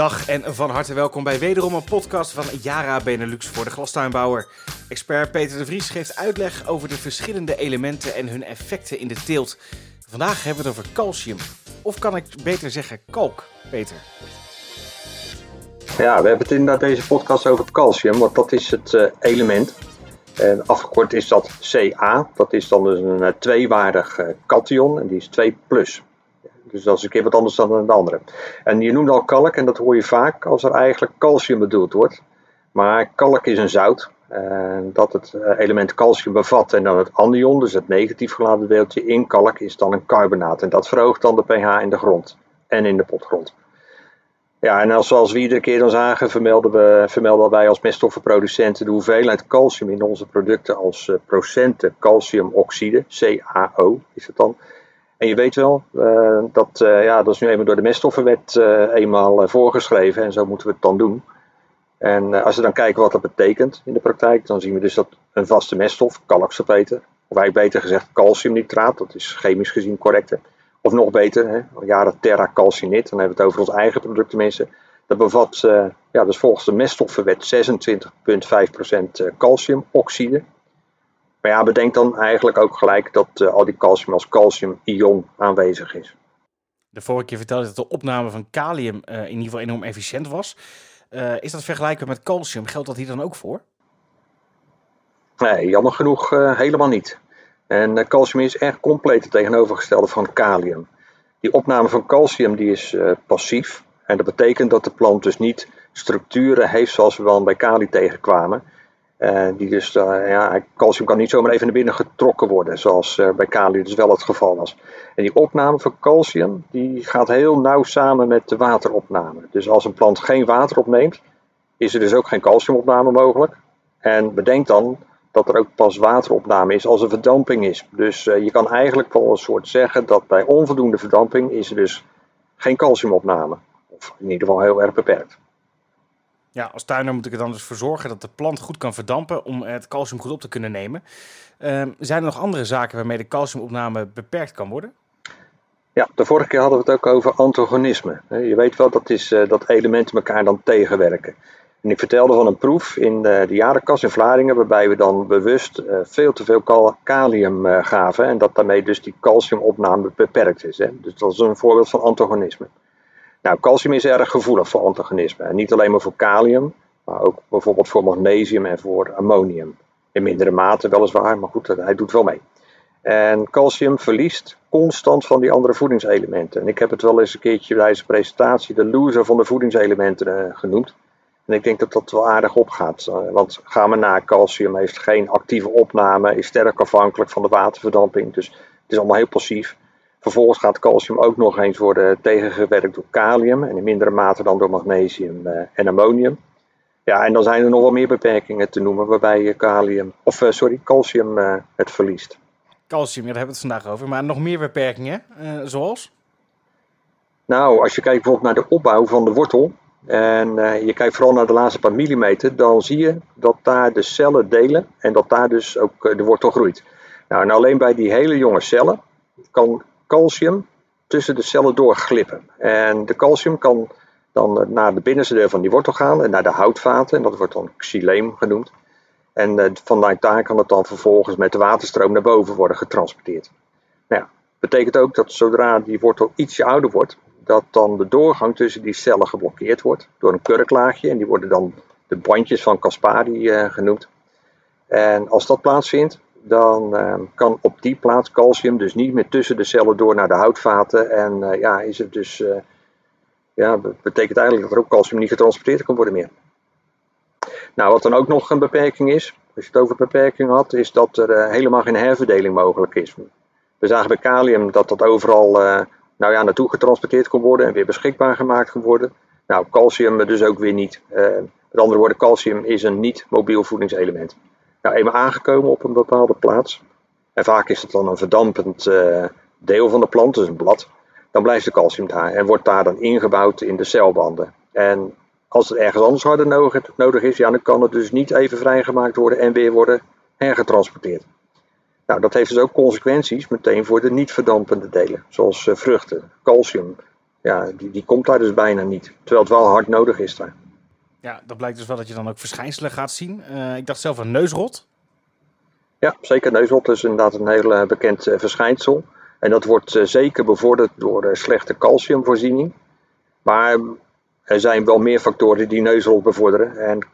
Dag en van harte welkom bij wederom een podcast van Yara Benelux voor de glastuinbouwer. Expert Peter de Vries geeft uitleg over de verschillende elementen en hun effecten in de teelt. Vandaag hebben we het over calcium. Of kan ik beter zeggen kalk, Peter? Ja, we hebben het inderdaad deze podcast over calcium, want dat is het uh, element. En afgekort is dat Ca. Dat is dan dus een uh, tweewaardig cation en die is 2 plus. Dus dat is een keer wat anders dan een andere. En je noemde al kalk en dat hoor je vaak als er eigenlijk calcium bedoeld wordt. Maar kalk is een zout. En dat het element calcium bevat en dan het anion, dus het negatief geladen deeltje in kalk, is dan een carbonaat. En dat verhoogt dan de pH in de grond en in de potgrond. Ja, en als, zoals we iedere keer dan zagen, vermelden, we, vermelden wij als meststoffenproducenten de hoeveelheid calcium in onze producten als uh, procenten calciumoxide, CaO is het dan. En je weet wel, uh, dat, uh, ja, dat is nu eenmaal door de meststoffenwet eenmaal voorgeschreven en zo moeten we het dan doen. En als we dan kijken wat dat betekent in de praktijk, dan zien we dus dat een vaste meststof, kalksalpeter, of eigenlijk beter gezegd calciumnitraat, dat is chemisch gezien correcter, of nog beter, hè, jaren terra calcinit, dan hebben we het over ons eigen product tenminste. Dat bevat, ja, dus volgens de meststoffenwet 26,5% calciumoxide. Maar ja, bedenk dan eigenlijk ook gelijk dat uh, al die calcium als calcium-ion aanwezig is. De vorige keer vertelde je dat de opname van kalium uh, in ieder geval enorm efficiënt was. is dat vergelijkbaar met calcium? Geldt dat hier dan ook voor? Nee, jammer genoeg helemaal niet. En calcium is echt compleet het tegenovergestelde van kalium. Die opname van calcium die is passief. En dat betekent dat de plant dus niet structuren heeft zoals we wel bij kali tegenkwamen. Uh, die dus, uh, ja, calcium kan niet zomaar even naar binnen getrokken worden, zoals bij kali dus wel het geval was. En die opname van calcium die gaat heel nauw samen met de wateropname. Dus als een plant geen water opneemt, is er dus ook geen calciumopname mogelijk. En bedenk dan dat er ook pas wateropname is als er verdamping is. Dus je kan eigenlijk wel een soort zeggen dat bij onvoldoende verdamping is er dus geen calciumopname. Of in ieder geval heel erg beperkt. Ja, als tuiner moet ik er dan dus voor zorgen dat de plant goed kan verdampen om het calcium goed op te kunnen nemen. Uh, zijn er nog andere zaken waarmee de calciumopname beperkt kan worden? Ja, de vorige keer hadden we het ook over antagonisme. Je weet wel, dat is uh, dat elementen elkaar dan tegenwerken. En ik vertelde van een proef in de, de jarenkas in Vlaardingen, waarbij we dan bewust uh, veel te veel kalium gaven en dat daarmee dus die calciumopname beperkt is. Hè? Dus dat is een voorbeeld van antagonisme. Nou, calcium is erg gevoelig voor antagonisme. En niet alleen maar voor kalium, maar ook bijvoorbeeld voor magnesium en voor ammonium. In mindere mate weliswaar, maar goed, hij doet wel mee. En calcium verliest constant van die andere voedingselementen. En ik heb het wel eens een keertje bij deze presentatie de loser van de voedingselementen uh, genoemd. En ik denk dat dat wel aardig opgaat. Want gaan we na, calcium heeft geen actieve opname, is sterk afhankelijk van de waterverdamping. Dus het is allemaal heel passief. Vervolgens gaat calcium ook nog eens worden tegengewerkt door kalium en in mindere mate dan door magnesium en ammonium. Ja, en dan zijn er nog wel meer beperkingen te noemen waarbij kalium, of sorry, calcium het verliest. Calcium, daar hebben we het vandaag over. Maar nog meer beperkingen, zoals? Nou, als je kijkt bijvoorbeeld naar de opbouw van de wortel, en je kijkt vooral naar de laatste paar millimeter, dan zie je dat daar de cellen delen en dat daar dus ook de wortel groeit. Nou, en alleen bij die hele jonge cellen kan calcium tussen de cellen doorglippen. En de calcium kan dan uh, naar de binnenste deel van die wortel gaan en naar de houtvaten, en dat wordt dan xyleem genoemd. En vanuit daar kan het dan vervolgens met de waterstroom naar boven worden getransporteerd. Nou ja, betekent ook dat zodra die wortel ietsje ouder wordt, dat dan de doorgang tussen die cellen geblokkeerd wordt door een kurklaagje. En die worden dan de bandjes van Caspari uh, genoemd. En als dat plaatsvindt, dan uh, kan op die plaats calcium dus niet meer tussen de cellen door naar de houtvaten. En uh, ja, is het dus, ja, betekent eigenlijk dat er ook calcium niet getransporteerd kan worden meer. Nou, wat dan ook nog een beperking is, als je het over beperking had, is dat er helemaal geen herverdeling mogelijk is. We zagen bij kalium dat dat overal nou ja, naartoe getransporteerd kon worden en weer beschikbaar gemaakt kon worden. Nou, calcium dus ook weer niet. Met andere woorden, calcium is een niet-mobiel voedingselement. Nou, eenmaal aangekomen op een bepaalde plaats, en vaak is het dan een verdampend uh, deel van de plant, dus een blad, dan blijft de calcium daar en wordt daar dan ingebouwd in de celbanden. En als het ergens anders harder nodig, is, ja, dan kan het dus niet even vrijgemaakt worden en weer worden hergetransporteerd. Nou, dat heeft dus ook consequenties meteen voor de niet verdampende delen, zoals uh, vruchten. Calcium ja, die, die komt daar dus bijna niet. Terwijl het wel hard nodig is daar. Ja, dat blijkt dus wel dat je dan ook verschijnselen gaat zien. Uh, ik dacht zelf aan neusrot. Ja, zeker. Neusrot is inderdaad een heel uh, bekend uh, verschijnsel. En dat wordt zeker bevorderd door slechte calciumvoorziening. Maar er zijn wel meer factoren die neusrot bevorderen. En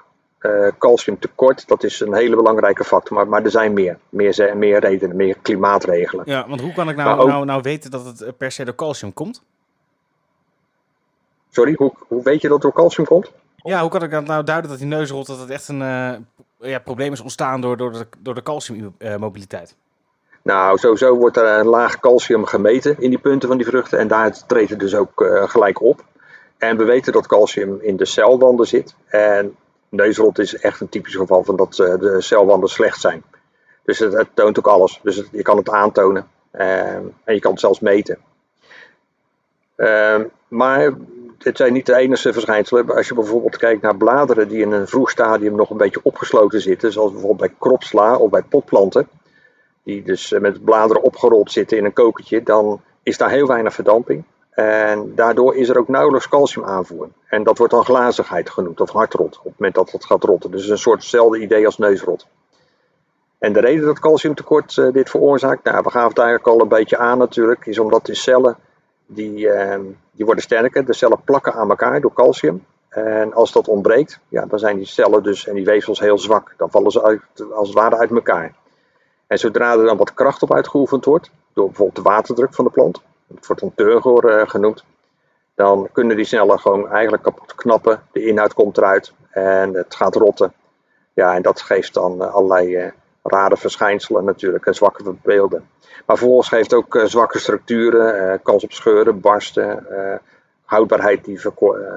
calciumtekort, dat is een hele belangrijke factor. Maar, maar er zijn meer. Meer, meer redenen, meer klimaatregelen. Ja, want hoe kan ik nou, ook, nou, nou weten dat het per se door calcium komt? Sorry, hoe, hoe weet je dat door calcium komt? Ja, hoe kan ik nou duiden dat die neusrot dat het echt een uh, ja, probleem is ontstaan door, door de, door de calciummobiliteit? nou, sowieso wordt er een laag calcium gemeten in die punten van die vruchten en daar treedt het dus ook uh, gelijk op. En we weten dat calcium in de celwanden zit. En neusrot is echt een typisch geval van dat uh, de celwanden slecht zijn. Dus het, het toont ook alles. Dus het, je kan het aantonen en je kan het zelfs meten. maar het zijn niet de enige verschijnselen. Als je bijvoorbeeld kijkt naar bladeren die in een vroeg stadium nog een beetje opgesloten zitten, zoals bijvoorbeeld bij kropsla of bij potplanten, die dus eh, met bladeren opgerold zitten in een kokertje, dan is daar heel weinig verdamping. En daardoor is er ook nauwelijks calciumaanvoer. En dat wordt dan glazigheid genoemd, of hartrot, op het moment dat het gaat rotten. Dus een soort hetzelfde idee als neusrot. En de reden dat calciumtekort uh, dit veroorzaakt, nou, we gaven het eigenlijk al een beetje aan natuurlijk, is omdat de cellen die, uh, die worden sterker. De cellen plakken aan elkaar door calcium. En als dat ontbreekt, ja, dan zijn die cellen dus en die weefsels heel zwak. Dan vallen ze uit, als het ware uit elkaar. En zodra er dan wat kracht op uitgeoefend wordt, door bijvoorbeeld de waterdruk van de plant, dat wordt een turgor uh, genoemd, dan kunnen die cellen gewoon eigenlijk kapot knappen. De inhoud komt eruit en het gaat rotten. Ja, en dat geeft dan uh, allerlei uh, rare verschijnselen natuurlijk en zwakke beelden. Maar vervolgens geeft ook uh, zwakke structuren, uh, kans op scheuren, barsten, uh, houdbaarheid die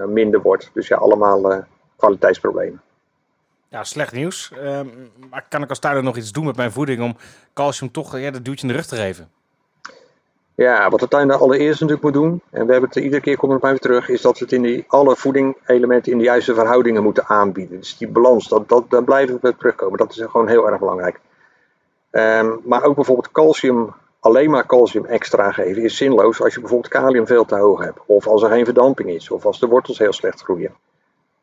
minder wordt. Dus ja, allemaal kwaliteitsproblemen. Ja, slecht nieuws. Ehm, maar kan ik als tuinder nog iets doen met mijn voeding om calcium toch ja, dat duwtje in de rug te geven? Ja, wat de tuinder allereerst natuurlijk moet doen, en we hebben het iedere keer komt het bij terug, is dat we het in die, alle voedingelementen in de juiste verhoudingen moeten aanbieden. Dus die balans, dat, dat, daar blijven we terugkomen. Dat is gewoon heel erg belangrijk. Um, maar ook bijvoorbeeld calcium, alleen maar calcium extra geven is zinloos als je bijvoorbeeld kalium veel te hoog hebt. Of als er geen verdamping is, of als de wortels heel slecht groeien.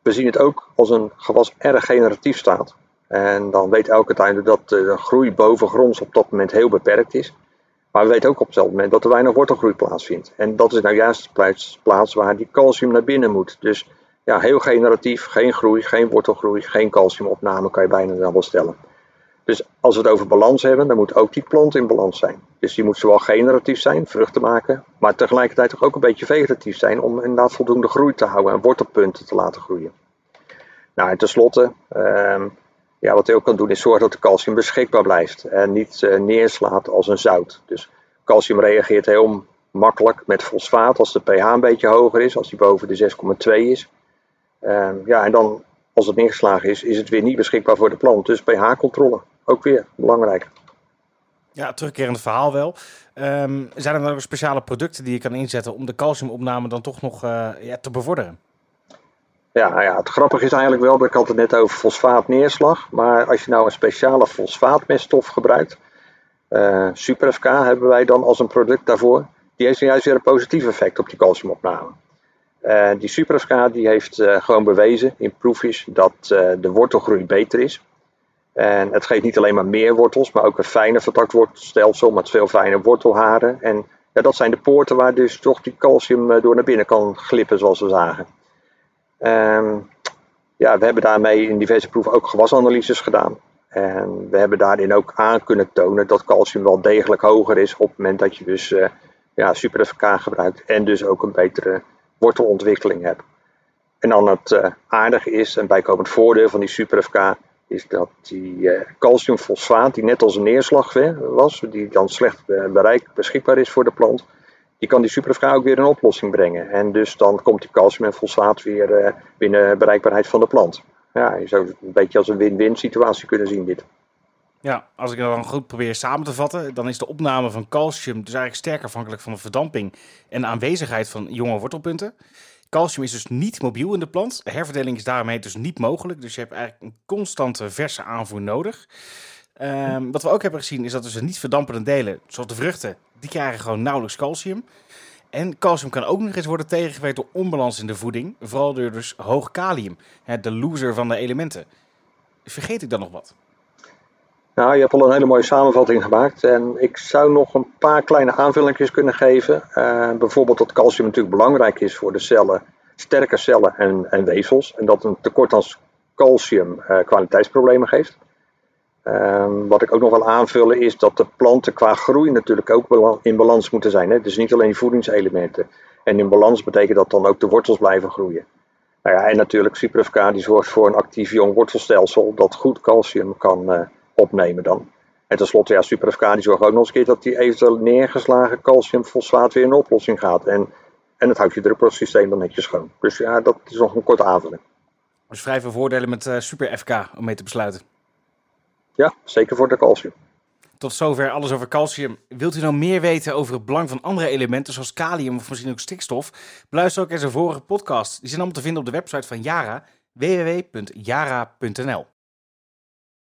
We zien het ook als een gewas erg generatief staat. En dan weet elke tuinder dat de groei bovengronds op dat moment heel beperkt is. Maar we weten ook op hetzelfde moment dat er weinig wortelgroei plaatsvindt. En dat is nou juist de plaats waar die calcium naar binnen moet. Dus ja, heel generatief, geen groei, geen wortelgroei, geen calciumopname kan je bijna dan wel stellen. Dus als we het over balans hebben, dan moet ook die plant in balans zijn. Dus die moet zowel generatief zijn, vruchten maken, maar tegelijkertijd toch ook een beetje vegetatief zijn om inderdaad voldoende groei te houden en wortelpunten te laten groeien. Nou, en tenslotte, ehm, ja, wat je ook kan doen is zorgen dat de calcium beschikbaar blijft en niet uh, neerslaat als een zout. Dus calcium reageert heel makkelijk met fosfaat als de pH een beetje hoger is, als die boven de 6,2 is. Ehm, ja, en dan als het neergeslagen is, is het weer niet beschikbaar voor de plant. Dus pH-controle ook weer belangrijk. Ja, terugkerend verhaal wel. Um, zijn er dan ook speciale producten die je kan inzetten om de calciumopname dan toch nog uh, ja, te bevorderen? Ja, nou ja, het grappige is eigenlijk wel, ik had het net over fosfaatneerslag. Maar als je nou een speciale fosfaatmeststof gebruikt, uh, hebben wij dan als een product daarvoor. Die heeft juist weer een positief effect op die calciumopname. Uh, die Super FK die heeft uh, gewoon bewezen in proefjes dat de wortelgroei beter is. En het geeft niet alleen maar meer wortels, maar ook een fijner wortelstelsel met veel fijne wortelharen. En ja, dat zijn de poorten waar dus toch die calcium eh, door naar binnen kan glippen, zoals we zagen. Um, ja, we hebben daarmee in diverse proeven ook gewasanalyses gedaan. En we hebben daarin ook aan kunnen tonen dat calcium wel degelijk hoger is op het moment dat je dus uh, ja, Super FK gebruikt en dus ook een betere wortelontwikkeling hebt. En dan het uh, aardige is, een bijkomend voordeel van die Super FK, is dat die uh, calciumfosfaat, die net als een neerslag was, die dan slecht bereik, beschikbaar is voor de plant, die kan die superfra ook weer een oplossing brengen. En dus dan komt die calcium en fosfaat weer uh, binnen bereikbaarheid van de plant. Ja, je zou het een beetje als een win-win situatie kunnen zien dit. Ja, als ik het dan goed probeer samen te vatten, dan is de opname van calcium dus eigenlijk sterk afhankelijk van de verdamping en de aanwezigheid van jonge wortelpunten. Calcium is dus niet mobiel in de plant. De herverdeling is daarmee dus niet mogelijk. Dus je hebt eigenlijk een constante verse aanvoer nodig. Um, wat we ook hebben gezien is dat dus niet verdampende delen, zoals de vruchten, die krijgen gewoon nauwelijks calcium. En calcium kan ook nog eens worden tegengewerkt door onbalans in de voeding, vooral door dus hoog kalium, de loser van de elementen. Vergeet ik dan nog wat? Nou, je hebt al een hele mooie samenvatting gemaakt. En ik zou nog een paar kleine aanvullingjes kunnen geven. Uh, bijvoorbeeld dat calcium natuurlijk belangrijk is voor de cellen, sterke cellen en, en weefsels. En dat een tekort aan calcium uh, kwaliteitsproblemen geeft. Uh, wat ik ook nog wil aanvullen is dat de planten qua groei natuurlijk ook in balans moeten zijn. Hè? Dus niet alleen voedingselementen. En in balans betekent dat dan ook de wortels blijven groeien. Nou ja, en natuurlijk Cyprifca die zorgt voor een actief jong wortelstelsel dat goed calcium kan uh, opnemen dan. En tenslotte, ja, Super die zorgt ook nog eens een keer dat die eventueel neergeslagen calciumfosfaat weer in oplossing gaat. En, en het houdt je druppelsysteem dan netjes schoon. Dus ja, dat is nog een korte aanvulling. Dus vrij veel voordelen met uh, Super FK om mee te besluiten. Ja, zeker voor de calcium. Tot zover alles over calcium. Wilt u nou meer weten over het belang van andere elementen zoals kalium of misschien ook stikstof? Beluister ook eens een vorige podcast. Die zijn allemaal te vinden op de website van Yara, www.yara.nl.